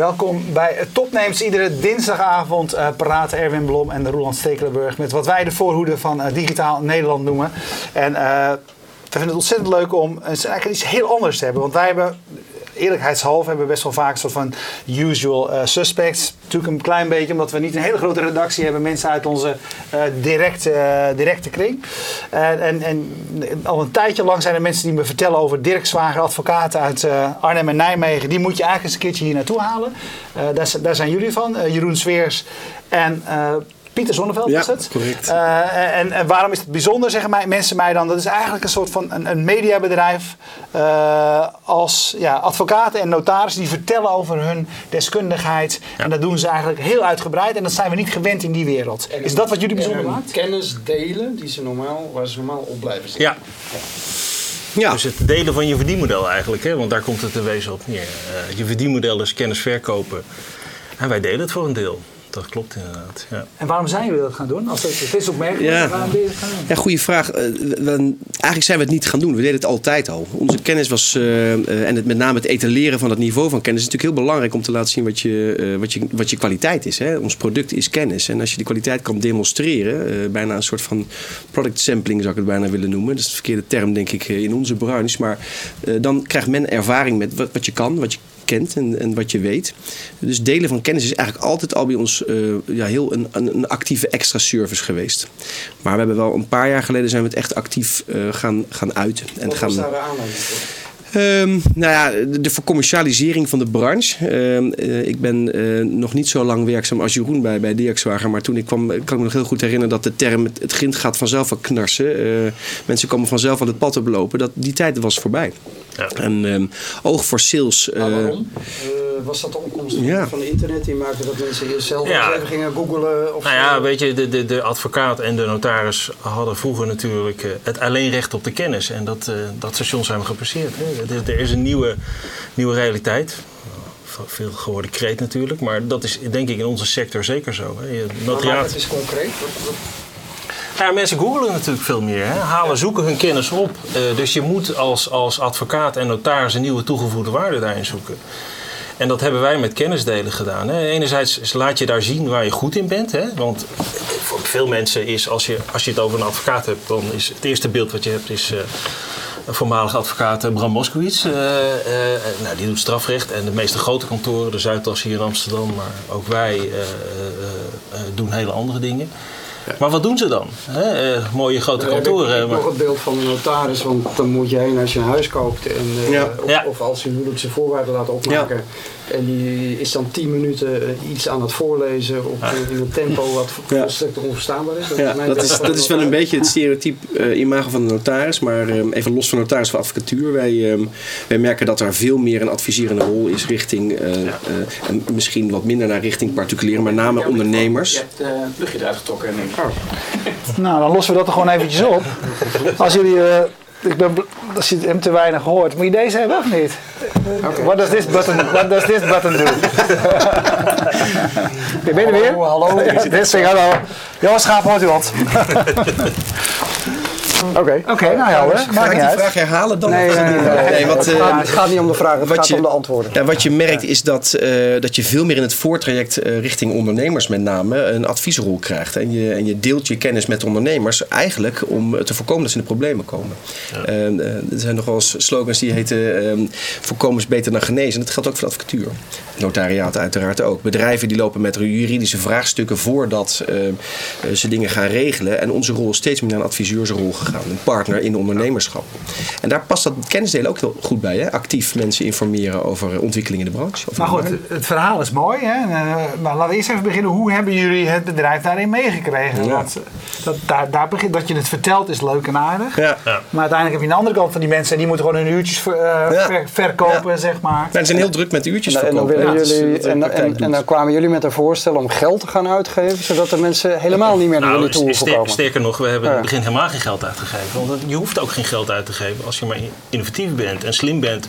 Welkom bij Topnames. Iedere dinsdagavond uh, praten Erwin Blom en Roland Stekelenburg met wat wij de voorhoede van uh, Digitaal Nederland noemen. En uh, we vinden het ontzettend leuk om eigenlijk iets heel anders te hebben. Want wij hebben eerlijkheidshalve hebben we best wel vaak een soort van usual uh, suspects. Natuurlijk een klein beetje, omdat we niet een hele grote redactie hebben. Mensen uit onze uh, directe, directe kring. en, en al een tijdje lang zijn er mensen die me vertellen over Dirk Zwager, advocaten uit Arnhem en Nijmegen. Die moet je eigenlijk eens een keertje hier naartoe halen. Daar, daar, zijn jullie van. Jeroen Sveers en Pieter Zonneveld ja, is het. correct. Uh, en, en, waarom is het bijzonder, zeggen mij, mensen mij dan? Dat is eigenlijk een soort van een, een mediabedrijf uh, als ja, advocaten en notarissen die vertellen over hun deskundigheid. Ja. En dat doen ze eigenlijk heel uitgebreid en dat zijn we niet gewend in die wereld. En is dat wat jullie bijzonder maakt? Kennis delen die ze normaal, waar ze normaal op blijven zitten. Ja. Ja. Dus het delen van je verdienmodel eigenlijk, hè? want daar komt het te wezen op neer. Uh, je verdienmodel is kennis verkopen. En wij delen het voor een deel dat klopt inderdaad. Ja. En waarom zijn jullie dat gaan doen? Als het, het is opmerkelijk, ja. waarom ben je het gaan doen? Ja, goede vraag. Uh, we, eigenlijk zijn we het niet gaan doen. We deden het altijd al. Onze kennis was, uh, uh, en het, met name het etaleren van het niveau van kennis, is natuurlijk heel belangrijk om te laten zien wat je, wat je, wat je kwaliteit is. Hè? Ons product is kennis. En als je die kwaliteit kan demonstreren, bijna een soort van product sampling zou ik het bijna willen noemen. Dat is de verkeerde term, denk ik, in onze branche. Maar dan krijgt men ervaring met wat, wat je kan, wat je kent en, en, wat je weet. Dus delen van kennis is eigenlijk altijd al bij ons uh, ja, heel een, een, een, actieve extra service geweest. Maar we hebben wel een paar jaar geleden zijn we het echt actief uh, gaan, gaan uiten. En Wat gaan, was daar de aanleiding voor? Um, nou ja, de, de vercommercialisering van de branche. Um, uh, ik ben uh, nog niet zo lang werkzaam als Jeroen bij, bij Diaxwager. Maar toen ik kwam, kan ik me nog heel goed herinneren dat de term het, het grind gaat vanzelf wel knarsen. Uh, mensen komen vanzelf aan het pad oplopen. Dat, die tijd was voorbij. Ja. En um, oog voor sales. Maar waarom? Was dat de opkomst ja. van het internet die maakte dat mensen hier zelf ja. even gingen googlen? Of nou ja, weet je, de, de, de advocaat en de notaris hadden vroeger natuurlijk het alleen recht op de kennis. En dat, dat station zijn we gepasseerd. Hè. Er, is een nieuwe, nieuwe realiteit. Veel geworden kreet natuurlijk, maar dat is denk ik in onze sector zeker zo. Hè. Je, notariaat... het is concreet. Ja, mensen googelen natuurlijk veel meer. Hè? Halen, zoeken hun kennis op. Uh, dus je moet als, als advocaat en notaris een nieuwe toegevoegde waarde daarin zoeken. En dat hebben wij met kennisdelen gedaan. Hè. Enerzijds laat je daar zien waar je goed in bent. Hè. Want voor veel mensen is, als je, als je het over een advocaat hebt, dan is het eerste beeld wat je hebt, is uh, voormalige advocaat Bram Moskowitz. Uh, nou, die doet strafrecht en de meeste grote kantoren, de Zuidas hier in Amsterdam, maar ook wij doen hele andere dingen. Ja. Maar wat doen ze dan? Uh, mooie grote ja, kantoren. Ik heb nog het beeld van een notaris, want dan moet je heen als je een huis koopt. En, uh, ja. Of, als je huwelijkse voorwaarden laat opmaken. En die is dan 10 minuten iets aan het voorlezen op, in een tempo wat volstrekt onverstaanbaar is. Dat, ja, is, dat, is, dat is wel een beetje het stereotype uh, imago van de notaris. Maar um, even los van notaris van advocatuur. Wij, um, wij merken dat er veel meer een adviserende rol is richting, en misschien wat minder naar richting particulieren, maar name ondernemers. Je hebt het luchtje eruit getrokken. En oh. Nou, dan lossen we dat er gewoon eventjes op. Als jullie ik ben, als je hem te weinig hoort, moet je deze hebben of niet? Okay. What does this button, what does this button do? ben je er weer? Hallo, hallo. Dit is hallo. Johan Schaap, hoort u wat? Oké, okay. okay, nou ja hoor. Dus ga ik die vraag herhalen dan? Nee, nee, nee, nee, nee wat, het, gaat, het, gaat, niet om de vraag, het gaat je, om de antwoorden. Ja, wat je merkt is dat, uh, dat je veel meer in het voortraject uh, richting ondernemers met name een adviesrol krijgt. En je, en je deelt je kennis met ondernemers eigenlijk om te voorkomen dat ze in de problemen komen. Ja. Uh, er zijn nog wel eens slogans die heten um, voorkomen is beter dan genezen. En dat geldt ook voor de advocatuur. Notariaat uiteraard ook. Bedrijven die lopen met juridische vraagstukken voordat ze dingen gaan regelen. En onze rol is steeds meer naar een adviseursrol gegaan. Een partner in ondernemerschap. En daar past dat kennisdelen ook heel goed bij. Hè? Actief mensen informeren over ontwikkelingen in de branche. Maar goed, het verhaal is mooi. Hè? Maar laten we eerst even beginnen. Hoe hebben jullie het bedrijf daarin meegekregen? Ja. Want dat, daar, daar begint, dat je het vertelt is leuk en aardig. Ja. Ja. Maar uiteindelijk heb je een andere kant van die mensen. En die moeten gewoon hun uurtjes ver, uh, Ja. ver- verkopen, zeg maar. Mensen zijn heel druk met uurtjes En, dan verkopen. Dat is jullie, en, en, en dan kwamen jullie met een voorstel om geld te gaan uitgeven, zodat de mensen helemaal niet meer naar Nou, jullie toe hoeven komen. sterker nog, we hebben in het begin helemaal geen geld uit. Te geven. Want je hoeft ook geen geld uit te geven als je maar innovatief bent en slim bent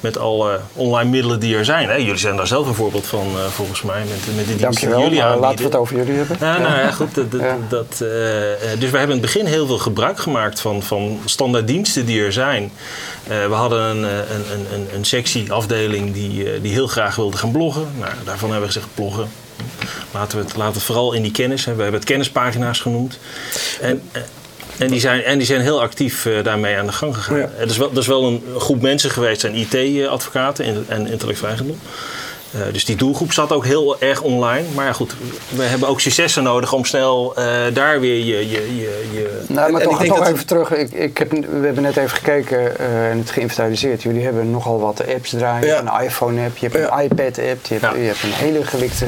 met alle online middelen die er zijn. Hè? Jullie zijn daar zelf een voorbeeld van, uh, volgens mij, met, met de diensten die jullie aanbieden. laten we het over jullie hebben. Ja, nou ja, goed. Dat, dat, uh, dus we hebben in het begin heel veel gebruik gemaakt van, van standaard diensten die er zijn. Uh, we hadden een, een, een, een sectie, afdeling, die, die heel graag wilde gaan bloggen. Nou, daarvan hebben we gezegd, bloggen, Laten we het, laten we vooral in die kennis. Hè. We hebben het kennispagina's genoemd. En, en, die, zijn, en die zijn heel actief uh, daarmee aan de gang gegaan. Ja. Dat, is wel, dat is wel een groep mensen geweest, zijn IT-advocaten en intellectueel eigendom. Uh, dus die doelgroep zat ook heel erg online. Maar ja, goed, we hebben ook successen nodig om snel uh, daar weer je. je, je, je... Nou, maar en toch, toch even terug. Ik, ik heb, we hebben net even gekeken uh, en het geïnventariseerd. Jullie hebben nogal wat apps draaien. Ja. Een iPhone-app, je hebt een iPad-app, je, hebt, je hebt een hele gelikte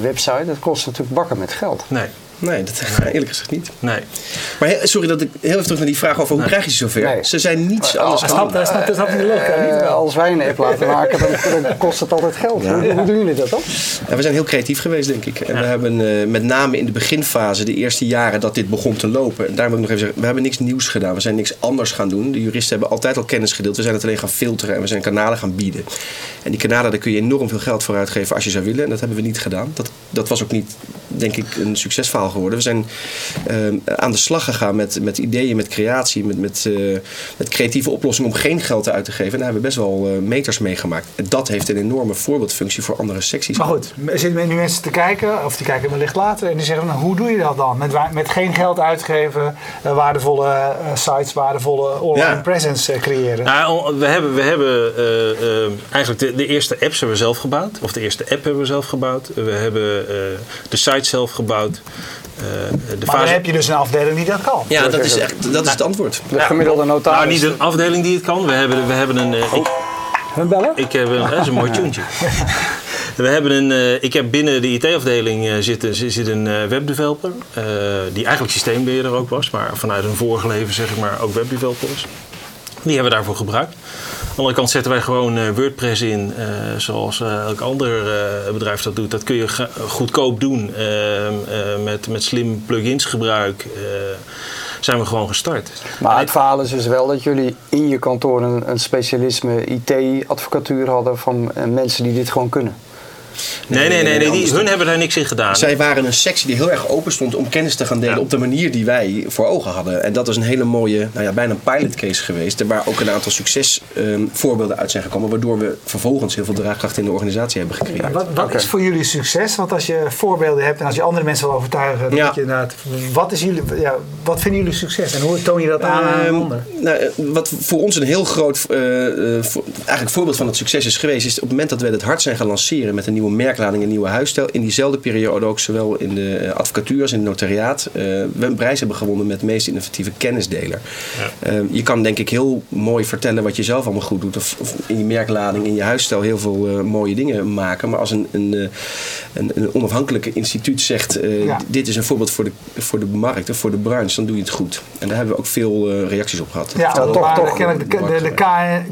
website. Dat kost natuurlijk bakken met geld. Nee. Nee, dat nee. eerlijk gezegd niet. Nee. Maar sorry dat ik heel even terug naar die vraag over hoe nee. krijg je ze zover? Nee. Ze zijn niets anders dan... Snap, snap, snap, snap uh, als wij een app laten maken, dan, dan kost het altijd geld. Ja. Hoe, hoe, doen jullie dat dan? Ja, we zijn heel creatief geweest, denk ik. En ja. we hebben uh, met name in de beginfase, de eerste jaren dat dit begon te lopen... En daar wil ik nog even zeggen, we hebben niks nieuws gedaan. We zijn niks anders gaan doen. De juristen hebben altijd al kennis gedeeld. We zijn het alleen gaan filteren en we zijn kanalen gaan bieden. En die kanalen, daar kun je enorm veel geld voor uitgeven als je zou willen. En dat hebben we niet gedaan. Dat, dat was ook niet, denk ik, een succesverhaal geworden. We zijn uh, aan de slag gegaan met, met ideeën, met creatie, met, met, uh, met creatieve oplossingen om geen geld uit te geven. En daar hebben we best wel uh, meters meegemaakt. En dat heeft een enorme voorbeeldfunctie voor andere secties. Maar goed, er zitten nu mensen te kijken, of die kijken wellicht later, en die zeggen: nou, hoe doe je dat dan? Met, met geen geld uitgeven, waardevolle sites, waardevolle online ja. presence creëren. Nou, we hebben, we hebben eigenlijk de, de, eerste apps hebben we zelf gebouwd, of de eerste app hebben we zelf gebouwd. We hebben de site zelf gebouwd. Uh, de maar fase... dan heb je dus een afdeling die dat kan. Ja, dat is, echt, dat is het antwoord. De gemiddelde notaris. Nou, niet een afdeling die het kan. We hebben, we hebben een... Uh, ik, Hun bellen? Ik heb een, dat is een mooi tuentje. We hebben een, uh, ik heb binnen de IT-afdeling uh, zit, zit een uh, webdeveloper. die eigenlijk systeembeheerder ook was. Maar vanuit een vorige leven zeg ik maar ook webdeveloper is. Die hebben we daarvoor gebruikt. Aan de andere kant zetten wij gewoon uh, WordPress in, uh, zoals uh, elk ander bedrijf dat doet. Dat kun je goedkoop doen ehm, met, met slim plugins gebruik. zijn we gewoon gestart. Maar het verhaal is dus wel dat jullie in je kantoor een, een specialisme IT-advocatuur hadden van mensen die dit gewoon kunnen. Nee, nee, nee, nee, die, hun hebben daar niks in gedaan. Zij waren een sectie die heel erg open stond om kennis te gaan delen ja. op de manier die wij voor ogen hadden. En dat is een hele mooie, nou ja, bijna een pilot case geweest. Waar ook een aantal succesvoorbeelden um, uit zijn gekomen. Waardoor we vervolgens heel veel draagkracht in de organisatie hebben gecreëerd. Ja, wat wat okay. is voor jullie succes? Want als je voorbeelden hebt en als je andere mensen wil overtuigen. Ja. Je inderdaad, wat, is jullie, ja, wat vinden jullie succes? En hoe toon je dat aan um, aan anderen? Nou, wat voor ons een heel groot uh, uh, voor, eigenlijk voorbeeld van het succes is geweest. Is op het moment dat we het hard zijn gaan lanceren met een nieuwe merklading, een nieuwe huisstijl. In diezelfde periode ook zowel in de advocatuur als in het notariaat. Uh, we een prijs hebben gewonnen met de meest innovatieve kennisdeler. Ja. Uh, je kan denk ik heel mooi vertellen wat je zelf allemaal goed doet. Of, of in je merklading, in je huisstijl heel veel uh, mooie dingen maken. Maar als een, een, een, een onafhankelijke instituut zegt... Ja. dit is een voorbeeld voor de, voor de markt of voor de branche, dan doe je het goed. En daar hebben we ook veel reacties op gehad. Ja, toch, toch, toch de, de, de, de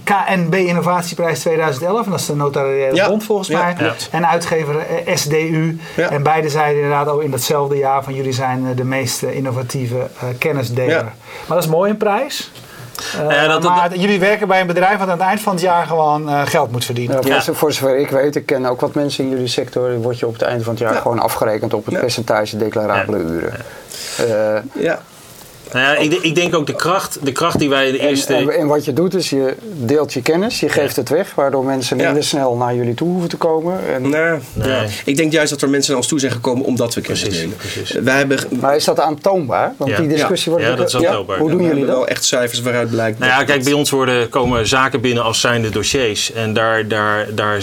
KNB Innovatieprijs 2011. En dat is de notariële ja. bond volgens mij. En uitgever SDU. Ja. En beide zeiden inderdaad ook in datzelfde jaar van jullie zijn de meest innovatieve uh, kennisdeler. Ja. Maar dat is mooi een prijs. Uh, ja, dat, maar dat, jullie werken bij een bedrijf dat aan het eind van het jaar gewoon uh, geld moet verdienen. Ja, voor, voor, zover ik weet, ik ken ook wat mensen in jullie sector, word je op het eind van het jaar gewoon afgerekend op het percentage declarabele uren. ja. Nou ja, ik, ik, denk ook de kracht, de kracht die wij de eerste... En, en, wat je doet is, je deelt je kennis, je geeft ja. het weg, waardoor mensen minder ja. snel naar jullie toe hoeven te komen. En... Nee, nee. Ja. Ik denk juist dat er mensen naar ons toe zijn gekomen omdat we kennis precies, delen. Precies. Wij hebben... Maar is dat aantoonbaar? Want die discussie wordt... Ja, dat is aantoonbaar. Hoe doen jullie dat? wel echt cijfers waaruit blijkt... Nou ja, kijk, bij ons worden, komen zaken binnen als zijnde dossiers. En daar, daar, daar,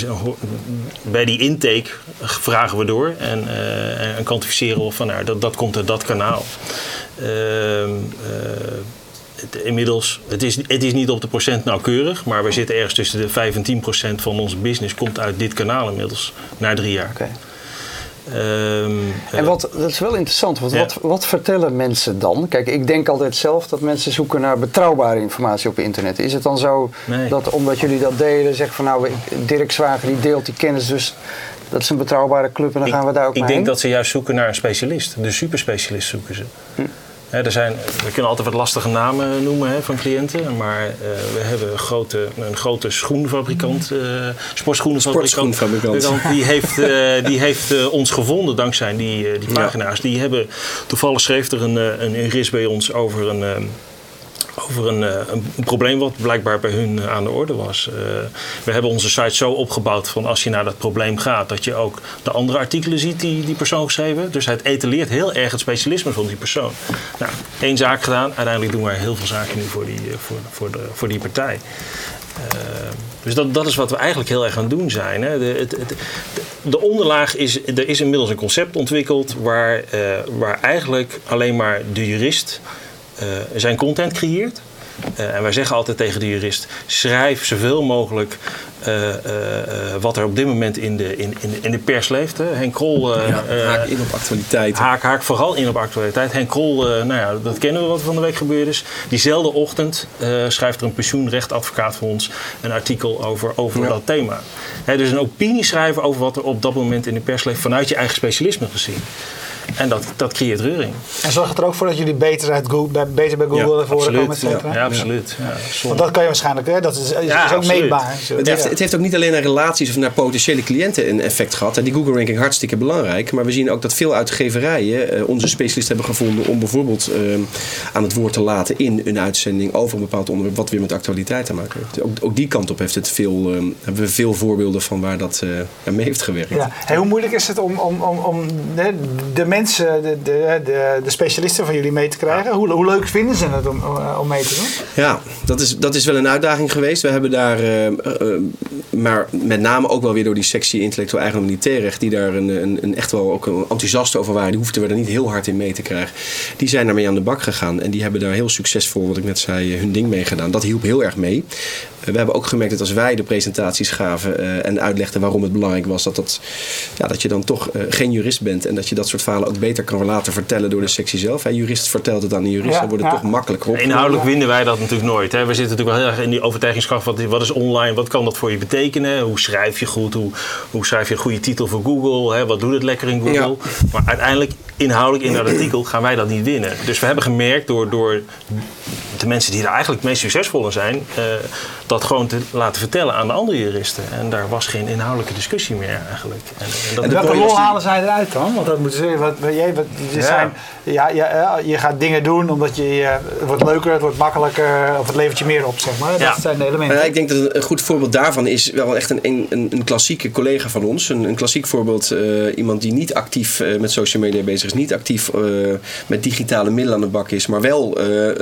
bij die intake vragen we door en, uh, en kwantificeren of van nou, dat, dat komt uit dat kanaal. Uh, uh, het, inmiddels, het is, het is niet op de procent nauwkeurig, maar we zitten ergens tussen de 5 en 10 procent van onze business komt uit dit kanaal inmiddels na drie jaar. Okay. Um, en wat, dat is wel interessant, want ja. wat, wat vertellen mensen dan? Kijk, ik denk altijd zelf dat mensen zoeken naar betrouwbare informatie op internet. Is het dan zo nee. dat omdat jullie dat delen, zeggen van nou, Dirk Zwager die deelt die kennis, dus dat is een betrouwbare club en dan ik, gaan we daar ook Ik mee denk heen? dat ze juist zoeken naar een specialist, de superspecialist zoeken ze. Hm. Er zijn, we kunnen altijd wat lastige namen noemen hè, van cliënten, maar uh, we hebben een grote, een grote schoenfabrikant, uh, sportschoenenfabrikant, sportschoenfabrikant. die heeft, uh, die heeft ons gevonden dankzij die, die pagina's. Ja. Die hebben, toevallig schreef er een, een jurist bij ons over een over een, een, probleem wat blijkbaar bij hun aan de orde was. Uh, we hebben onze site zo opgebouwd van als je naar dat probleem gaat, dat je ook de andere artikelen ziet die die persoon geschreven. Dus het etaleert heel erg het specialisme van die persoon. Nou, één zaak gedaan. Uiteindelijk doen wij heel veel zaken nu voor die, voor, voor, de, voor die partij. Dus dat, dat is wat we eigenlijk heel erg aan het doen zijn. Hè. De, het, de onderlaag is, er is inmiddels een concept ontwikkeld waar, waar eigenlijk alleen maar de jurist zijn content creëert. Uh, en wij zeggen altijd tegen de jurist: schrijf zoveel mogelijk uh, uh, wat er op dit moment in de, in, in, in de pers leeft. Hè. Henk Krol. Ja, haak in op actualiteit. Haak, haak vooral in op actualiteit. Henk Krol, nou ja, dat kennen we wat van de week gebeurd is. Diezelfde ochtend schrijft er een pensioenrechtadvocaat voor ons een artikel over, over ja. dat thema. Hè, dus een opinie schrijven over wat er op dat moment in de pers leeft vanuit je eigen specialisme gezien. En dat, dat creëert reuring. En zorgt het er ook voor dat jullie beter, uit Google, beter bij Google naar voren komen, et cetera? Ja, absoluut. Ja, Want dat kan je waarschijnlijk, hè? dat is, is, is ook meetbaar. Het heeft, het heeft ook niet alleen naar relaties of naar potentiële cliënten een effect gehad. Die Google ranking hartstikke belangrijk. Maar we zien ook dat veel uitgeverijen uh, onze specialisten hebben gevonden om bijvoorbeeld uh, aan het woord te laten in een uitzending over een bepaald onderwerp wat weer met actualiteit te maken heeft. Ook, ook die kant op heeft het veel, uh, hebben we veel voorbeelden van waar dat mee heeft gewerkt. Ja. Hey, hoe moeilijk is het om, om, om, om de, de mensen, de, de, de, de, specialisten van jullie mee te krijgen? Hoe, hoe leuk vinden ze het om, om mee te doen? Ja, dat is, dat is wel een uitdaging geweest. We hebben daar, uh, uh, maar met name ook wel weer door die sectie intellectueel eigendom militair die daar een, een, een, echt wel ook enthousiast over waren. Die hoefden we er niet heel hard in mee te krijgen. Die zijn daarmee aan de bak gegaan en die hebben daar heel succesvol, wat ik net zei, hun ding mee gedaan. Dat hielp heel erg mee. We hebben ook gemerkt dat als wij de presentaties gaven en uitlegden waarom het belangrijk was, dat, dat, ja, dat je dan toch geen jurist bent en dat je dat soort verhalen ook beter kan laten vertellen door de sectie zelf. Een jurist vertelt het aan een jurist, ja, dan wordt het ja. toch makkelijker op. Inhoudelijk winnen wij dat natuurlijk nooit. Hè. We zitten natuurlijk wel heel erg in die overtuigingskracht. Wat, wat is online? Wat kan dat voor je betekenen? Hoe schrijf je goed? Hoe, hoe schrijf je een goede titel voor Google? Hè? Wat doet het lekker in Google? Ja. Maar uiteindelijk, inhoudelijk in dat artikel, gaan wij dat niet winnen. Dus we hebben gemerkt door, door de mensen die er eigenlijk het meest succesvol in zijn, uh, dat gewoon te laten vertellen aan de andere juristen. En daar was geen inhoudelijke discussie meer eigenlijk. En, en, dat en welke rol halen zij eruit dan? Want dat moeten ze, wat, jij, wat, je, ja. Zijn, ja, ja, je gaat dingen doen omdat je, je, het wordt leuker, het wordt makkelijker, of het levert je meer op, zeg maar. Dat ja. zijn de elementen. Ja, ik denk dat een goed voorbeeld daarvan is wel echt een, een, een klassieke collega van ons. Een, een klassiek voorbeeld, uh, iemand die niet actief uh, met social media bezig is, niet actief uh, met digitale middelen aan de bak is, maar wel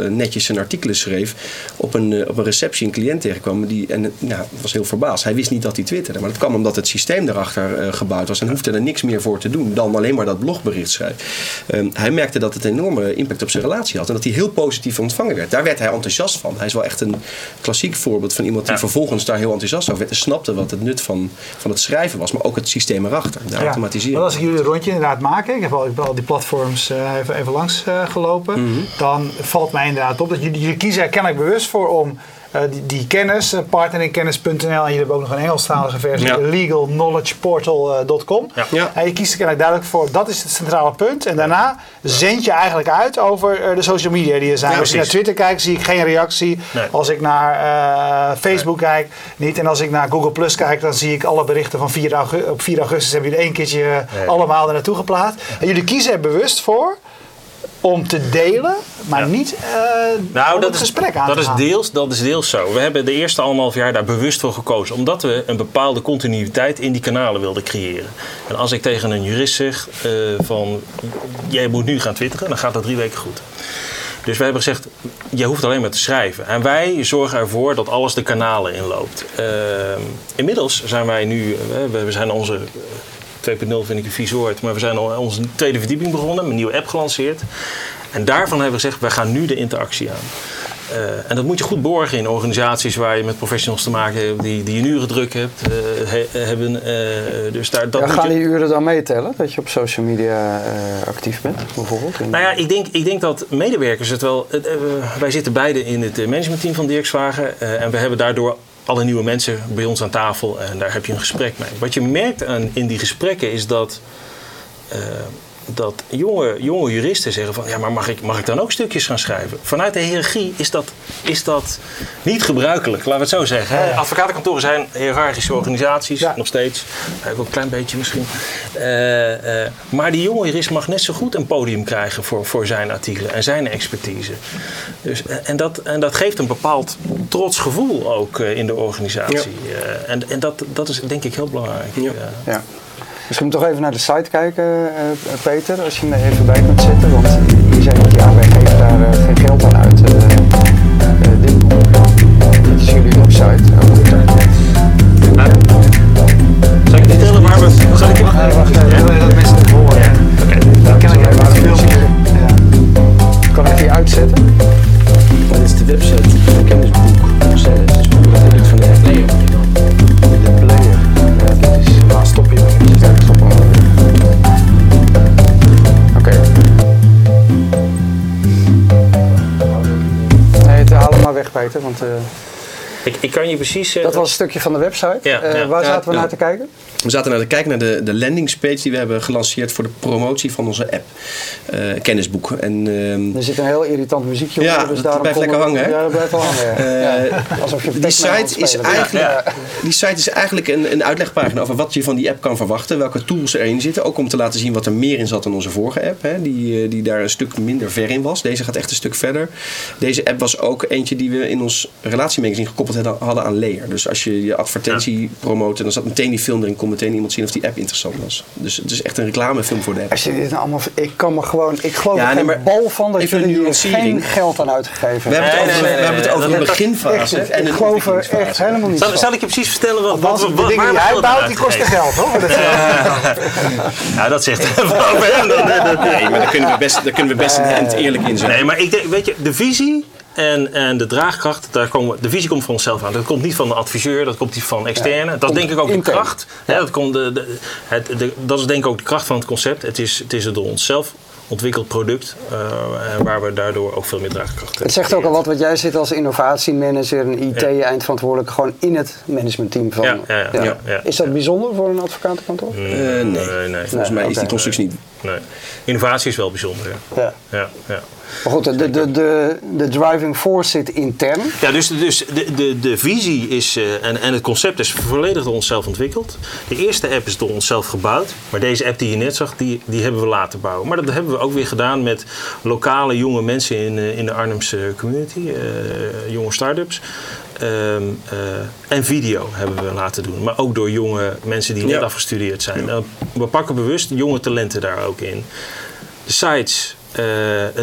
netjes zijn artikelen schreef, op een, op een receptie een cliënt tegenkwam die, en ja, was heel verbaasd. Hij wist niet dat hij twitterde, maar dat kwam omdat het systeem erachter uh, gebouwd was en hoefde er niks meer voor te doen dan alleen maar dat blogbericht schrijven. Um, hij merkte dat het een enorme impact op zijn relatie had en dat hij heel positief ontvangen werd. Daar werd hij enthousiast van. Hij is wel echt een klassiek voorbeeld van iemand die ja. vervolgens daar heel enthousiast over werd en snapte wat het nut van, van het schrijven was, maar ook het systeem erachter, de ja. automatisering. als ik jullie een rondje inderdaad maak, ik heb al, ik heb al die platforms uh, even, even langs uh, gelopen, mm -hmm. dan valt mij inderdaad op dat jullie, jullie kiezen er kennelijk bewust voor om uh, die, die, kennis, uh, partneringkennis.nl en jullie hebben ook nog een Engelstalige versie, ja. legalknowledgeportal.com. Ja. Ja. En je kiest er kennelijk duidelijk voor, dat is het centrale punt. En daarna zend je eigenlijk uit over de social media die er zijn. Als je naar Twitter kijkt, zie ik geen reactie. Nee. Als ik naar Facebook nee. kijk, niet. En als ik naar Google Plus kijk, dan zie ik alle berichten van 4 augustus. Op 4 augustus hebben jullie één keertje allemaal er naartoe geplaatst. En jullie kiezen er bewust voor om te delen, maar ja. niet uh, nou, om dat het gesprek aan dat te is gaan. Deels, dat is deels zo. We hebben de eerste anderhalf jaar daar bewust voor gekozen. Omdat we een bepaalde continuïteit in die kanalen wilden creëren. En als ik tegen een jurist zeg uh, van... jij moet nu gaan twitteren, dan gaat dat drie weken goed. Dus wij hebben gezegd, je hoeft alleen maar te schrijven. En wij zorgen ervoor dat alles de kanalen inloopt. Uh, inmiddels zijn wij nu... we zijn onze 2.0 vind ik een vies woord. Maar we zijn al onze tweede verdieping begonnen, een nieuwe app gelanceerd. En daarvan hebben we gezegd, wij gaan nu de interactie aan. Uh, en dat moet je goed borgen in organisaties waar je met professionals te maken hebt, die, die een uren druk hebt, uh, he, hebben. Uh, dus daar, dat ja, gaan je... die uren dan meetellen, dat je op social media actief bent, bijvoorbeeld? Nou ja, ik denk, ik denk dat medewerkers het wel. wij zitten beide in het managementteam van Dirkswagen en we hebben daardoor alle nieuwe mensen bij ons aan tafel en daar heb je een gesprek mee. Wat je merkt aan, in die gesprekken is dat uh, dat jonge, jonge juristen zeggen van... ja, maar mag ik, mag ik dan ook stukjes gaan schrijven? Vanuit de hiërarchie is dat, is dat niet gebruikelijk, laten we het zo zeggen. Ja, Advocatenkantoren zijn hiërarchische organisaties, nog steeds. Ook een klein beetje misschien. Uh, uh, maar die jonge jurist mag net zo goed een podium krijgen voor, voor zijn artikelen en zijn expertise. Dus, en, dat, en dat geeft een bepaald trots gevoel ook in de organisatie. en en dat, dat is denk ik heel belangrijk. ja. Misschien toch even naar de site kijken, uh, Peter, als je hem er even bij kunt zetten. Want je zei dat ja, wij geven daar uh, geen geld aan uit. Uh, dit, dit is jullie website. Zal ik het vertellen waar we... Zal ik weg, Peter, want... Uh, ik, kan je precies. Dat was een stukje van de website. Ja, uh, ja. Waar zaten we naar te kijken? We zaten naar te kijken naar de, de landingspage die we hebben gelanceerd voor de promotie van onze app. Uh, kennisboek. En, uh, er zit een heel irritant muziekje ja, onder. Dus dat blijft lekker hangen. Hè? Ja, dat blijft wel hangen. ja. Alsof je die, site is eigenlijk, die site is eigenlijk een, een uitlegpagina over wat je van die app kan verwachten. Welke tools erin zitten. Ook om te laten zien wat er meer in zat dan onze vorige app. Hè, die, die daar een stuk minder ver in was. Deze gaat echt een stuk verder. Deze app was ook eentje die we in ons relatiemagazine gekoppeld hadden aan Layer. Dus als je je advertentie promoten, dan zat meteen die film erin. Kon meteen iemand zien of die app interessant was. Dus het is echt een reclamefilm voor de app. Als je dit nou allemaal, ik kan me gewoon, ik geloof ja, nee, er bal van dat jullie hier geen geld aan uitgegeven hebben. We hebben het over, nee, nee, we hebben het over een beginfase. en ik geloof er echt helemaal niet zal, zal ik je precies vertellen wat, wat, wat, wat de dingen die hij bouwt, die kosten geld hoor. Dat ja, dat zegt Nee, maar daar kunnen we best, daar kunnen we best een eerlijk in zijn. Nee, maar ik denk, weet je, de visie en, en de draagkracht, daar komen, de visie komt van onszelf aan. Dat komt niet van de adviseur, dat komt niet van externe. Ja, dat is denk ik ook de kracht. Ja. dat, komt de, de, het, de, dat is denk ik ook de kracht van het concept. Het is, het is een door onszelf ontwikkeld product. Uh, waar we daardoor ook veel meer draagkracht hebben. Het zegt ook al wat, want jij zit als innovatiemanager en IT-eindverantwoordelijk gewoon in het managementteam van. Ja, ja, ja. ja, Is dat bijzonder voor een advocatenkantoor? Uh, nee. nee, nee. Volgens mij is die constructie niet. Nee. Innovatie is wel bijzonder. Ja. ja. ja. Maar goed, de, de, de, de driving force zit intern. Ja, dus, dus de, de, de visie is, uh, en, en het concept is volledig door onszelf ontwikkeld. De eerste app is door onszelf gebouwd. Maar deze app die je net zag, die, die hebben we laten bouwen. Maar dat hebben we ook weer gedaan met lokale jonge mensen in, uh, in de Arnhemse community. Uh, jonge start-ups. Um, en video hebben we laten doen. Maar ook door jonge mensen die net afgestudeerd zijn. Ja. we pakken bewust jonge talenten daar ook in. De sites, uh,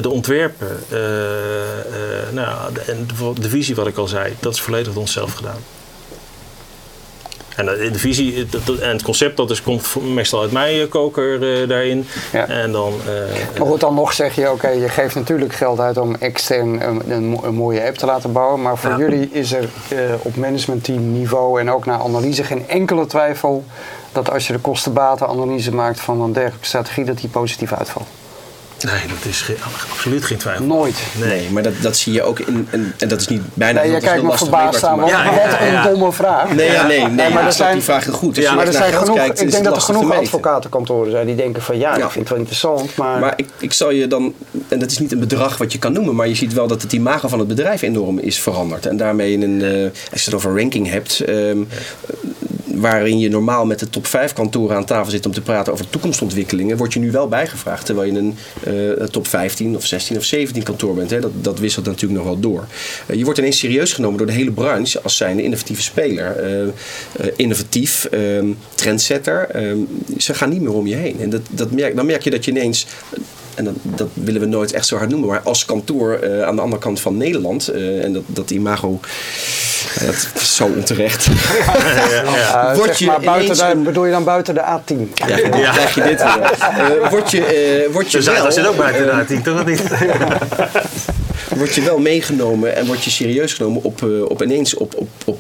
de ontwerpen, uh, uh, nou, de, de, de, visie wat ik al zei, dat is volledig door onszelf gedaan. En de visie en het concept, dat is, komt meestal uit mijn koker daarin. Ja. En dan, maar goed, dan nog zeg je, oké, okay, je geeft natuurlijk geld uit om extern een, een, een, mooie app te laten bouwen. Maar voor ja. jullie is er op managementteam niveau en ook naar analyse geen enkele twijfel dat als je de kostenbatenanalyse maakt van een dergelijke strategie, dat die positief uitvalt. Nee, dat is geen, absoluut geen twijfel. Nooit. Nee, nee maar dat, dat zie je ook in. En, en dat is niet bijna. Nee, je kijkt me verbaasd aan. Wat, ja, ja, ja, wat een domme vraag. Nee, ja, nee, nee, maar er zijn, die vraag goed. Dus ja, maar er zijn genoeg, kijkt, ik denk dat er genoeg advocatenkantoren zijn die denken van ja, ik vind het wel interessant. Maar, maar ik, ik zal je dan. En dat is niet een bedrag wat je kan noemen, maar je ziet wel dat het imago van het bedrijf enorm is veranderd. En daarmee in een. Uh, als je het over ranking hebt. Waarin je normaal met de top 5 kantoren aan tafel zit om te praten over toekomstontwikkelingen, word je nu wel bijgevraagd. Terwijl je een uh, top 15 of 16 of 17 kantoor bent. Hè. Dat, dat wisselt natuurlijk nog wel door. Uh, je wordt ineens serieus genomen door de hele branche als zijnde innovatieve speler. Uh, innovatief, ehm, trendsetter. Ehm, ze gaan niet meer om je heen. En dat, dat merk, dan merk je dat je ineens en dat, dat, willen we nooit echt zo hard noemen, maar als kantoor uh, aan de andere kant van Nederland, uh, en dat, dat imago, uh, dat is zo onterecht. Ja, ja, ja. Word je maar buiten de, bedoel je dan buiten de A10? Ja, dan krijg je dit word je, word je dus wel, dat zit ook buiten de A10, toch niet? word je wel meegenomen en word je serieus genomen op, op ineens op, op op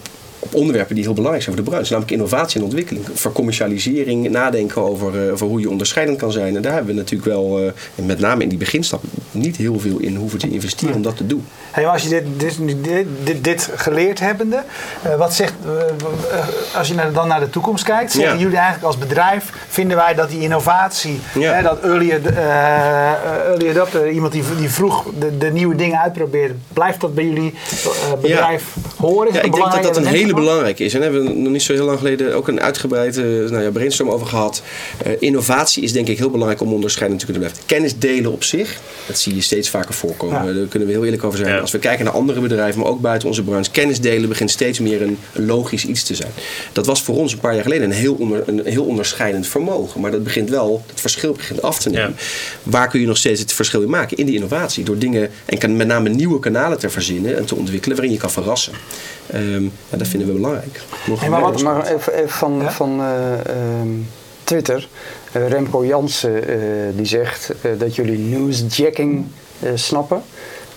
onderwerpen die heel belangrijk zijn voor de branche. Namelijk innovatie en ontwikkeling. Voor commercialisering, nadenken over, over hoe je onderscheidend kan zijn. En daar hebben we natuurlijk wel, met name in die beginstap, niet heel veel in hoeven te investeren om dat te doen. Hey, als je dit, dit, dit, dit geleerd hebbende, wat zegt, als je dan naar de toekomst kijkt, zeggen jullie eigenlijk als bedrijf, vinden wij dat die innovatie, hè, dat early, early adopter, iemand die, die vroeg de, de nieuwe dingen uitprobeert, blijft dat bij jullie bedrijf horen? Ja, ik denk dat dat een hele belangrijke is. En daar hebben we nog niet zo heel lang geleden ook een uitgebreide nou ja, brainstorm over gehad. Uh, innovatie is denk ik heel belangrijk om onderscheidend te kunnen blijven. Kennis delen op zich, dat zie je steeds vaker voorkomen. Daar kunnen we heel eerlijk over zijn. Als we kijken naar andere bedrijven, maar ook buiten onze branche, kennis delen begint steeds meer een, logisch iets te zijn. Dat was voor ons een paar jaar geleden een heel, onder, een heel onderscheidend vermogen. Maar dat begint wel, het verschil begint af te nemen. Waar kun je nog steeds het verschil in maken? In die innovatie. Door dingen, en kan met name nieuwe kanalen te verzinnen en te ontwikkelen waarin je kan verrassen. Um, ja, dat vinden we belangrijk. Hey, maar, wat, maar even, even van, ja? van uh, um, Twitter. Uh, Remco Jansen uh, die zegt dat jullie newsjacking snappen.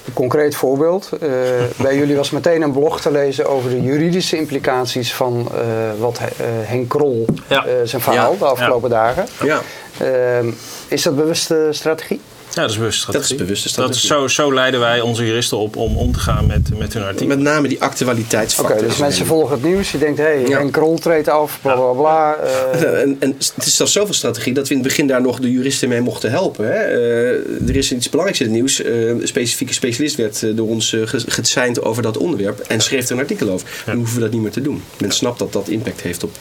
Een concreet voorbeeld. bij jullie was meteen een blog te lezen over de juridische implicaties van wat Henk Krol, ja. zijn verhaal de afgelopen dagen. Ja. Ehm, is dat bewuste strategie? Ja, dat is bewuste strategie. Dat is bewuste strategie. Dat is zo, zo leiden wij onze juristen op om om te gaan met, met hun artikel. Met name die actualiteitsfactor. Oké, dus mensen volgen het nieuws. Je denkt, hé, hey, ja. een krol treedt af, bla bla bla. Uh. En, en, het is zelfs zoveel strategie dat we in het begin daar nog de juristen mee mochten helpen. Hè. Uh, er is iets belangrijks in het nieuws. Uh, een specifieke specialist werd door ons gezeind over dat onderwerp en schreef er een artikel over. Ja. hoeven we dat niet meer te doen. Men snapt dat dat impact heeft op,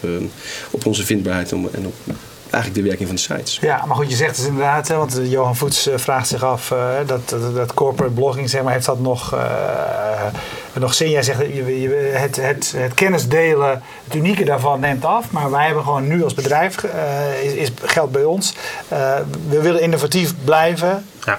op onze vindbaarheid en op eigenlijk de werking van de sites. Ja, maar goed, je zegt het inderdaad, hè, want Johan Voets uh, vraagt zich af, uh, dat, dat, dat, corporate blogging, zeg maar, heeft dat nog, uh, nog zin? Jij zegt, je, het, het, het kennis delen, het unieke daarvan neemt af, maar wij hebben gewoon nu als bedrijf, is, is, geldt bij ons, we willen innovatief blijven. Ja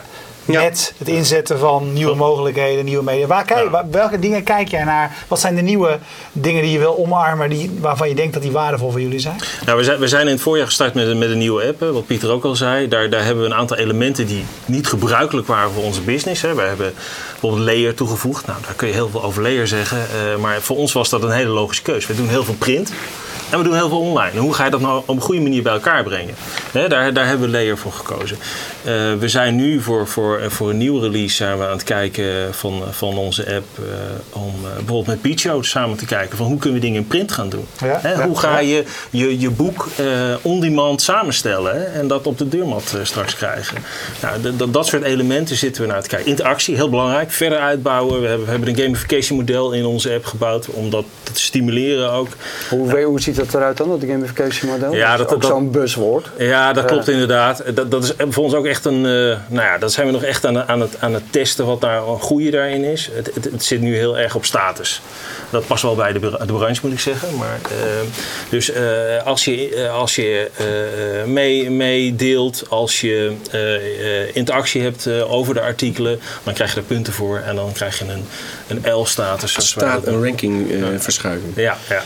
met het inzetten van nieuwe mogelijkheden, nieuwe media. Waar kijk, welke dingen kijk jij naar? Wat zijn de nieuwe dingen die je wil omarmen, die, waarvan je denkt dat die waardevol voor jullie zijn? Nou, we, zijn we zijn in het voorjaar gestart met, met een nieuwe app, wat Pieter ook al zei. Daar, daar hebben we een aantal elementen die niet gebruikelijk waren voor onze business. Hè. We hebben bijvoorbeeld layer toegevoegd. Nou, daar kun je heel veel over layer zeggen. Uh, maar voor ons was dat een hele logische keuze. We doen heel veel print. En we doen heel veel online. Hoe ga je dat nou op een goede manier bij elkaar brengen? daar, daar hebben we Layer voor gekozen. Uh, we zijn nu voor, voor, voor een nieuwe release zijn we aan het kijken van, van onze app. Uh, om uh, bijvoorbeeld met Picho samen te kijken van hoe kunnen we dingen in print gaan doen. Ja, ja, hoe ga je je, je boek on-demand samenstellen en dat op de deurmat straks krijgen. Nou, dat, dat soort elementen zitten we naar te kijken. Interactie, heel belangrijk. Verder uitbouwen. We hebben, we hebben een gamification model in onze app gebouwd om dat te stimuleren ook. Hoe, hoe ziet dat eruit dan, dat gamification model? Ja, dat, is ook zo'n buzzwoord. Ja, dat klopt inderdaad. Dat, dat is voor ons ook echt een. Uh, nou ja, dat zijn we nog echt aan, aan, het, aan het testen wat daar een goede daarin is. Het, het, het, zit nu heel erg op status. Dat past wel bij de, de branche, moet ik zeggen. Maar, uh, dus uh, als je, als je mee, meedeelt, als je interactie hebt over de artikelen, dan krijg je er punten voor en dan krijg je een, een L-status. Staat een ranking verschuiving. Ja, ja.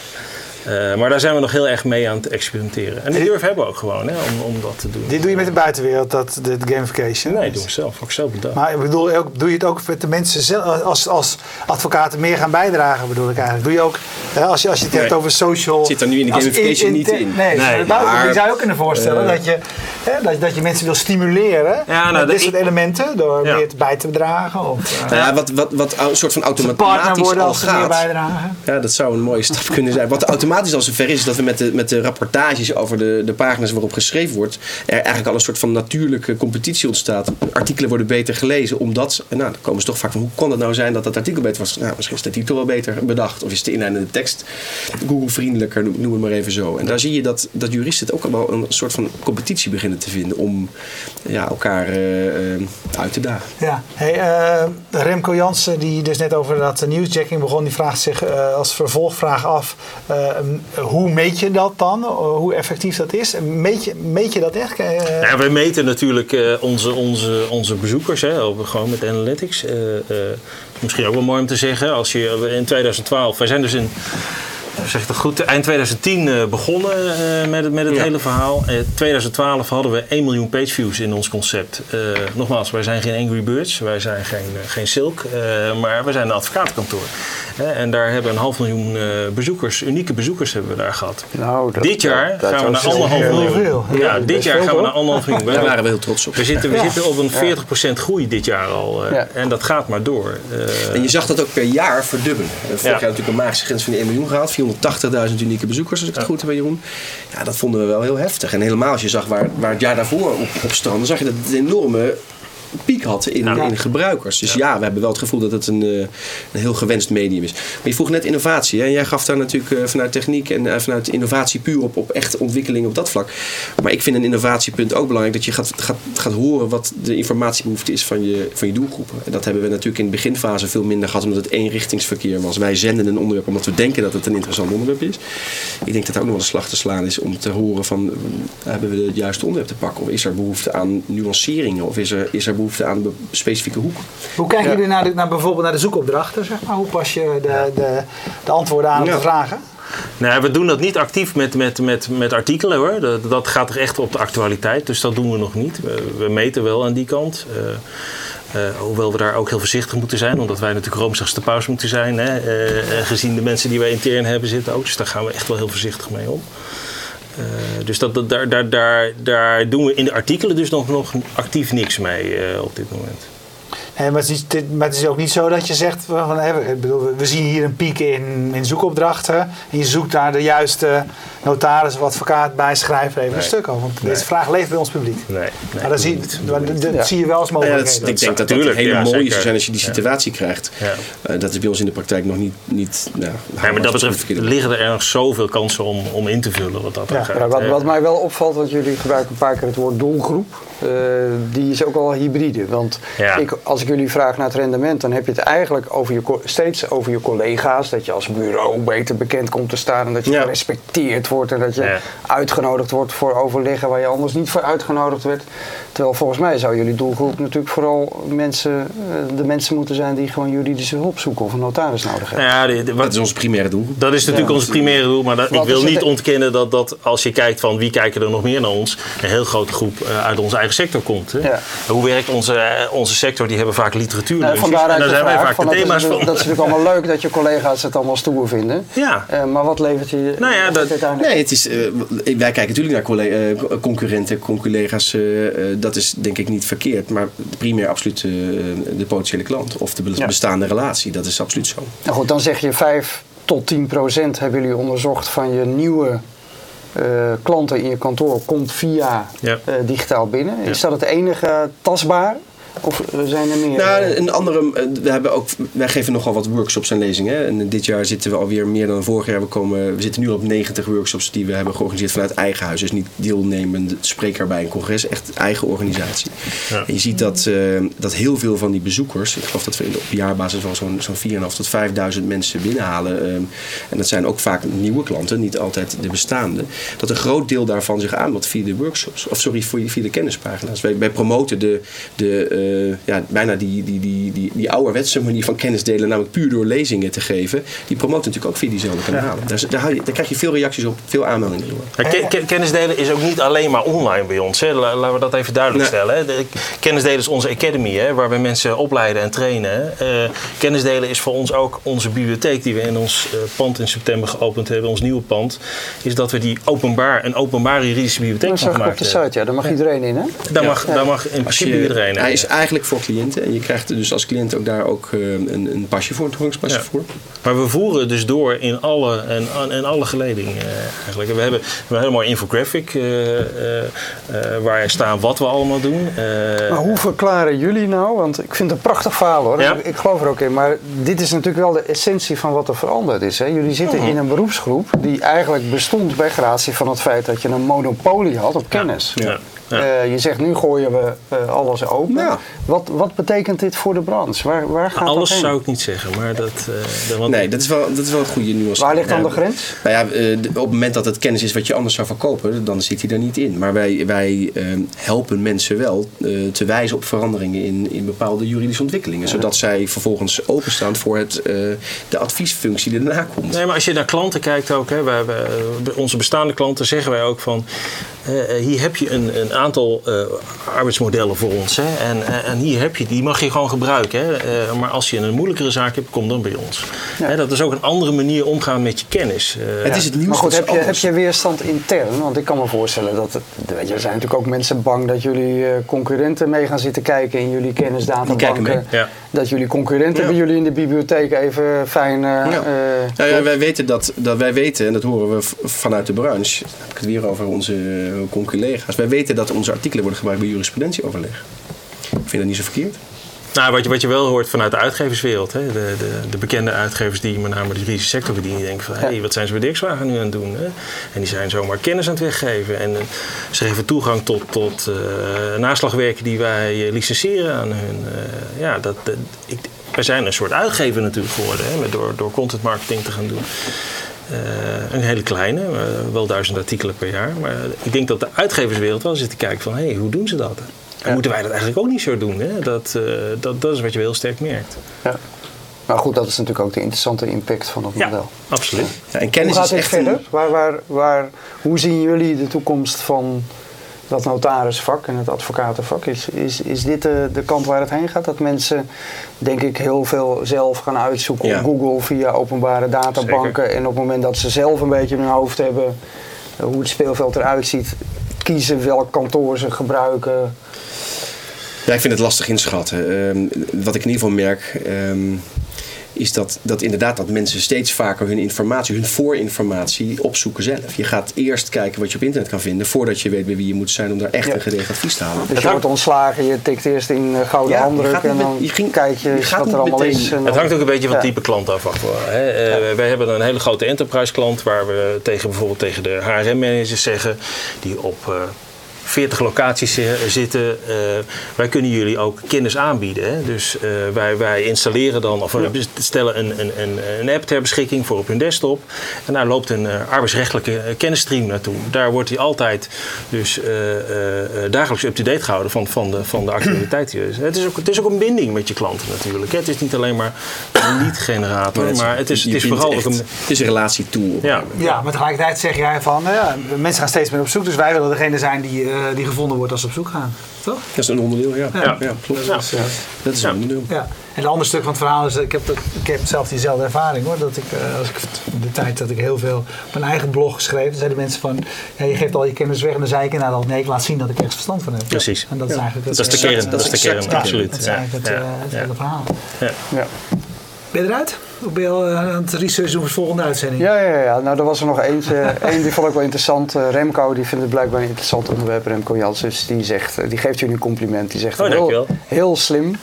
Uh, maar daar zijn we nog heel erg mee aan het experimenteren. En die durf hebben we ook gewoon hè, om, om dat te doen. Dit doe je met de buitenwereld, dat, de gamification? Nee, doe ik zelf. Ook zelf bedacht. Maar ik bedoel, ook, doe je het ook met de mensen zelf, als, als advocaten meer gaan bijdragen, bedoel ik eigenlijk? Doe je ook, hè, als, je, als je het hebt over social... Zit er nu in de gamification in, in, niet in. Nee, nee maar, je zou ook kunnen voorstellen uh, dat, je, hè, dat, dat je mensen wil stimuleren ja, nou, dit soort elementen door ja. meer bij te dragen. Of, uh, nou ja, wat, wat, wat een soort van automatisch worden als ze meer bijdragen. Ja, dat zou een mooie stap kunnen zijn. Wat automatisch automatisch al zover is dat we met de, met de rapportages over de, de pagina's waarop geschreven wordt, er eigenlijk al een soort van natuurlijke competitie ontstaat. Artikelen worden beter gelezen, omdat, nou, dan komen ze toch vaak van hoe kon het nou zijn dat dat artikel beter was? Nou, misschien is de titel wel beter bedacht, of is de inleidende tekst Google-vriendelijker, noem het maar even zo. En daar zie je dat, dat juristen het ook allemaal een soort van competitie beginnen te vinden om ja, elkaar uh, uit te dagen. Ja, hey, uh, Remco Jansen, die dus net over dat newsjacking begon, die vraagt zich als vervolgvraag af hoe meet je dat dan? Hoe effectief dat is? Meet je, meet je dat echt? Uh, ja, wij meten natuurlijk uh, onze, onze, onze bezoekers, hè, gewoon met analytics. Misschien ook wel mooi om te zeggen, als je in 2012, wij zijn dus in zeg ik dat goed, eind 2010 uh, begonnen uh, met het, met het ja. hele verhaal. In 2012 hadden we 1 miljoen pageviews in ons concept. Uh, nogmaals, wij zijn geen Angry Birds, wij zijn geen, geen Silk, maar we zijn een advocatenkantoor. En daar hebben een half miljoen bezoekers, unieke bezoekers hebben we daar gehad. Nou, dit jaar gaan we naar anderhalf miljoen. Ja, dit jaar gaan we naar anderhalf miljoen. Daar waren we heel trots op. We zitten, we zitten op een 40% groei dit jaar al. En dat gaat maar door. En je zag dat ook per jaar verdubbelen. Vorig jaar natuurlijk een magische grens van de 1 miljoen gehaald. 480.000 unieke bezoekers, als ik het goed heb Jeroen. Ja, dat vonden we wel heel heftig. En helemaal als je zag waar, waar het jaar daarvoor op, op stranden, zag je dat het enorme piek had in, in gebruikers. Dus ja. we hebben wel het gevoel dat het een, eh, een heel gewenst medium is. Maar je vroeg net innovatie. Hè? Jij gaf daar natuurlijk eh, vanuit techniek en uh, vanuit innovatie puur op, op echte ontwikkeling op dat vlak. Maar ik vind een innovatiepunt ook belangrijk dat je gaat, gaat, gaat horen wat de informatiebehoefte is van je, van je doelgroepen. En dat hebben we natuurlijk in de beginfase veel minder gehad omdat het eenrichtingsverkeer was. Wij zenden een onderwerp omdat we denken dat het een interessant onderwerp is. Ik denk dat er ook nog wel een slag te slaan is om te horen van hebben we het juiste onderwerp te pakken? Of is er behoefte aan nuanceringen? Of is er, is er behoefte aan een specifieke hoek. Hoe kijken jullie naar, naar bijvoorbeeld naar de zoekopdrachten? Zeg maar? Hoe pas je de, de, de antwoorden aan op de vragen? Nee, we doen dat niet actief met, met, met, met artikelen hoor. Dat, dat gaat er echt op de actualiteit, dus dat doen we nog niet. We, we meten wel aan die kant. Uh, hoewel we daar ook heel voorzichtig moeten zijn, omdat wij natuurlijk roomzachtste paus moeten zijn. Hè? Uh, gezien de mensen die wij intern hebben zitten ook. Dus daar gaan we echt wel heel voorzichtig mee om. Uh, dus dat, daar, daar, daar, daar doen we in de artikelen dus nog, nog actief niks mee uh, op dit moment. Nee, maar, het is, maar het is ook niet zo dat je zegt, van, ik bedoel, we zien hier een piek in, in zoekopdrachten. En je zoekt naar de juiste notaris of advocaat bij, schrijf even een stuk over. Want deze vraag leeft bij ons publiek. Nee, nee maar dat, zie, dat zie je wel als mogelijkheid. Ja, ik denk dat dat een hele mooie zou zijn als je die situatie krijgt. Uh, dat is bij ons in de praktijk nog niet... niet nou, nee, maar dat betreft liggen er nog zoveel kansen om, om in te vullen wat dat ja. gaat. Wat, wat mij wel opvalt, want jullie gebruiken een paar keer het woord doelgroep. Uh, die is ook al hybride. Want ik, als ik jullie vraag naar het rendement, dan heb je het eigenlijk over je, steeds over je collega's. Dat je als bureau beter bekend komt te staan en dat je gerespecteerd wordt en dat je uitgenodigd wordt voor overleggen waar je anders niet voor uitgenodigd werd. Terwijl volgens mij zou jullie doelgroep natuurlijk vooral mensen, eh, de mensen moeten zijn die gewoon juridische hulp zoeken of een notaris nodig hebben. Ja, wat, dat is ons primaire doel. Dat is natuurlijk ons primaire doel, maar ik wil niet ontkennen dat, dat als je kijkt van wie kijken er nog meer naar ons, een heel grote groep uh, uit onze eigen sector komt. Hè. Hoe werkt onze, uh, onze sector? Die hebben vaak literatuur. Nou, vandaar en daar zijn wij vaak de thema's van. Dat is natuurlijk allemaal leuk dat je collega's het allemaal stoer vinden. Ja. maar wat levert je nou ja, dat, Nee, het is, wij kijken natuurlijk naar concurrenten, collega's dat is denk ik niet verkeerd. Maar primair absoluut uh, de potentiële klant of de bestaande relatie. Dat is absoluut zo. Nou goed, dan zeg je 5 tot 10 procent hebben jullie onderzocht van je nieuwe klanten in je kantoor komt via ja. uh, digitaal binnen. Is dat het enige tastbaar? Of zijn er meer? Nou, een andere, eh, we hebben ook, wij geven nogal wat workshops en lezingen. En dit jaar zitten we alweer meer dan vorig jaar. We, komen, we zitten nu op 90 workshops die we hebben georganiseerd vanuit eigen huis. Dus niet deelnemend spreker bij een congres, echt eigen organisatie. Ja. En je ziet dat, uh, dat heel veel van die bezoekers, ik geloof dat we op jaarbasis wel zo'n zo'n 4.500 tot 5.000 mensen binnenhalen. Um, en dat zijn ook vaak nieuwe klanten, niet altijd de bestaande. Dat een groot deel daarvan zich aanmeldt via de workshops. Of sorry, via de kennispagina's. Wij, wij promoten de, de uh, ja, bijna die, die, die, die, die ouderwetse manier van kennis delen, namelijk puur door lezingen te geven, die promoten natuurlijk ook via diezelfde kanalen. Daar, daar, daar, krijg je veel reacties op, veel aanmeldingen door. Ja, kennis delen is ook niet alleen maar online bij ons. Hè. Laten we dat even duidelijk stellen. Hè. De, kennis delen is onze academy, hè, waar we mensen opleiden en trainen. Uh, kennis delen is voor ons ook onze bibliotheek die we in ons uh, pand in september geopend hebben, ons nieuwe pand. Is dat we die openbaar, een openbare juridische bibliotheek gemaakt hebben. op de site, ja. Daar mag iedereen in, hè? Daar, mag, daar mag in principe iedereen in. Hij is eigenlijk voor cliënten. En je krijgt dus als cliënt ook daar ook uh, een, een pasje voor, een toegangspasje ja. voor. Maar we voeren dus door in alle, en, en alle geledingen uh, eigenlijk. we hebben, we hebben een hele mooie infographic uh, waar staan wat we allemaal doen. maar hoe verklaren jullie nou, want ik vind het een prachtig verhaal hoor, ja? ik, ik, geloof er ook in. Maar dit is natuurlijk wel de essentie van wat er veranderd is. Hè? Jullie zitten -huh. in een beroepsgroep die eigenlijk bestond bij gratie van het feit dat je een monopolie had op kennis. Ja. Uh, je zegt nu gooien we uh, alles open. Ja. Wat, wat betekent dit voor de branche? Waar, waar gaat alles dat zou ik niet zeggen, maar dat. Uh, want... Nee, dat is, wel, dat is wel een goede nuance. Waar ligt dan de grens? Nou ja, op het moment dat het kennis is wat je anders zou verkopen, dan zit hij daar niet in. Maar wij, wij helpen mensen wel te wijzen op veranderingen in, in bepaalde juridische ontwikkelingen, zodat zij vervolgens openstaan voor het, de adviesfunctie die daarna komt. Nee, maar als je naar klanten kijkt ook, hè, wij, wij, onze bestaande klanten zeggen wij ook van hier heb je een, een aantal arbeidsmodellen voor ons. Hè? En, en hier heb je, die mag je gewoon gebruiken. Hè? maar als je een moeilijkere zaak hebt, kom dan bij ons. Hè, dat is ook een andere manier omgaan met je kennis. het is het nieuws. Maar goed, heb je, heb je weerstand intern? Want ik kan me voorstellen dat... Het, weet je, er zijn natuurlijk ook mensen bang dat jullie concurrenten mee gaan zitten kijken in jullie kennisdatabanken. Ja. Dat jullie concurrenten bij jullie in de bibliotheek even fijn... ja. ja, wij weten dat, dat wij weten, en dat horen we vanuit de branche, dan heb ik het weer over onze collega's. Wij weten dat onze artikelen worden gebruikt bij jurisprudentieoverleg. Ik vind dat niet zo verkeerd. Nou, wat je, wat je wel hoort vanuit de uitgeverswereld. Hè? De, de, de bekende uitgevers die met name de juridische sector bedienen. Die denken van, hé, hey, wat zijn ze bij Dirkswagen nu aan het doen? Hè? En die zijn zomaar kennis aan het weggeven. En uh, ze geven toegang tot, tot uh, naslagwerken die wij uh, licenseren aan hun. ja, dat, ik, wij zijn een soort uitgever natuurlijk geworden. Hè? Door, door content marketing te gaan doen. Een hele kleine, wel duizend artikelen per jaar. Maar ik denk dat de uitgeverswereld wel zit te kijken van... hé, hey, hoe doen ze dat? En moeten wij dat eigenlijk ook niet zo doen? Hè? Dat, uh, dat, dat is wat je heel sterk merkt. Ja. Maar goed, dat is natuurlijk ook de interessante impact van het model. absoluut. Ja, en kennis hoe gaat is echt verder? Waar, waar, waar, hoe zien jullie de toekomst van dat notarisvak en het advocatenvak? Is, is, is dit de, de kant waar het heen gaat? Dat mensen, denk ik, heel veel zelf gaan uitzoeken op Google via openbare databanken. En op het moment dat ze zelf een beetje in hun hoofd hebben eh, hoe het speelveld eruit ziet, kiezen welk kantoor ze gebruiken. Ja, ik vind het lastig inschatten. Uh, wat ik in ieder geval merk. Um, is dat, dat inderdaad dat mensen steeds vaker hun informatie, hun voorinformatie opzoeken zelf. Je gaat eerst kijken wat je op internet kan vinden voordat je weet bij wie je moet zijn om daar echt een gedegen advies te halen. Dus je wordt ontslagen, je tikt eerst in uh, gouden ja, handdruk en dan je ging, kijk je, je wat er allemaal meteen. is. het hangt ook een beetje van het type klant af. Hè. Uh, wij hebben een hele grote enterprise klant waar we tegen bijvoorbeeld tegen de HRM-managers zeggen die op uh, 40 locaties zitten. Uh, wij kunnen jullie ook kennis aanbieden. Hè? Dus uh, wij, wij installeren dan of we stellen een, een, een, een, app ter beschikking voor op hun desktop. En daar loopt een uh, arbeidsrechtelijke kennisstream naartoe. Daar wordt hij altijd dus dagelijks up-to-date gehouden van, van, de, van de actualiteit. het, is ook, het is ook een binding met je klanten natuurlijk. Het is niet alleen maar een lead-generator, maar het is, het is vooral ook een... Het is een relatietool. Ja. ja, maar tegelijkertijd zeg jij van, ja, mensen gaan steeds meer op zoek. Dus wij willen degene zijn die uh, die gevonden wordt als ze op zoek gaan. Toch? Dat is een onderdeel, ja. Ja, ja. klopt. Ja. Dat is een onderdeel. Ja. En een ander stuk van het verhaal is, ik heb, dat, ik heb zelf diezelfde ervaring hoor. Dat ik, uh, als ik de tijd dat ik heel veel op mijn eigen blog schreef, zeiden mensen van, ja, je geeft al je kennis weg. En dan zei ik inderdaad nee, ik laat zien dat ik ergens verstand van heb. Precies. En dat is eigenlijk het, dat is de kern, dat is de kern, absoluut. Dat is eigenlijk het, uh, het hele verhaal. Ja. Ben je eruit? Of ben je al eh, aan het research doen voor de volgende uitzending? Ja, ja, ja. Nou, er was er nog eentje. Eén die vond ik wel interessant. Uh, Remco, die vindt het blijkbaar een interessant onderwerp. Remco Janssens, die, zegt, uh, die geeft jullie een compliment. Die zegt oh, heel, heel slim.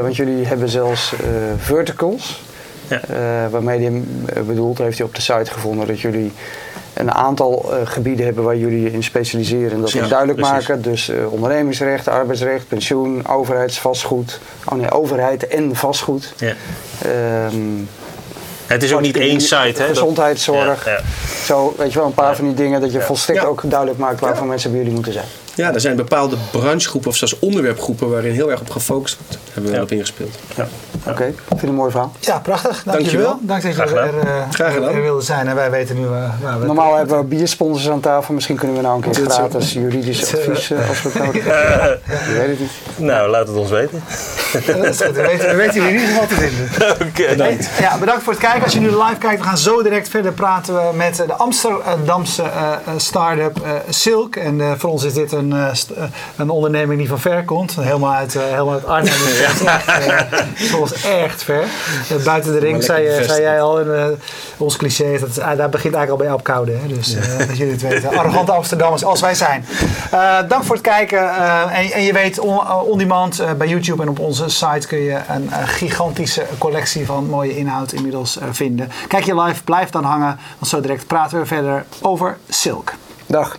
want jullie hebben zelfs verticals. Ja. waarmee hij bedoelt, heeft hij op de site gevonden dat jullie een aantal gebieden hebben waar jullie in specialiseren. Dat ja, duidelijk maken. Dus ondernemingsrecht, arbeidsrecht, pensioen, overheidsvastgoed. Oh nee, overheid en vastgoed. Ja. Um, het is ook niet één site, hè? Gezondheidszorg. Ja, ja. Zo, weet je wel, een paar van die dingen dat je volstrekt ook duidelijk maakt waarvoor mensen bij jullie moeten zijn. Ja, er zijn bepaalde branchegroepen of zelfs onderwerpgroepen waarin heel erg op gefocust wordt. Daar hebben we ja. op ingespeeld. Ja. Oké, okay. ik vind het een mooi verhaal. Ja, prachtig. Dankjewel. Dank dat je er, uh, Graag gedaan. er wilde zijn en wij weten nu uh, waar we Normaal hebben we biersponsors aan tafel. Misschien kunnen we nou een keer gratis juridisch advies uh, als we het nodig hebben. Je weet het niet. Nou, laat het ons weten. dat is goed. We weten, we weten jullie in ieder geval te vinden. Oké. Okay. Bedankt. Ja, bedankt voor het kijken. Als je nu live kijkt, we gaan zo direct verder praten we met de Amsterdamse start-up Silk. En voor ons is dit een een onderneming die van ver komt. Helemaal uit, uh, helemaal uit Arnhem. Dat is echt ver. Uh, buiten de ring, zei, zei, jij al. En, ons cliché, dat daar begint eigenlijk al bij Alp Koude. Hè? Dus dat jullie het weten. Arrogante Amsterdammers als wij zijn. dank voor het kijken. En, en, je weet, on-demand on bij YouTube en op onze site kun je een gigantische collectie van mooie inhoud inmiddels vinden. Kijk je live, blijf dan hangen. Want zo direct praten we verder over Silk. Dag.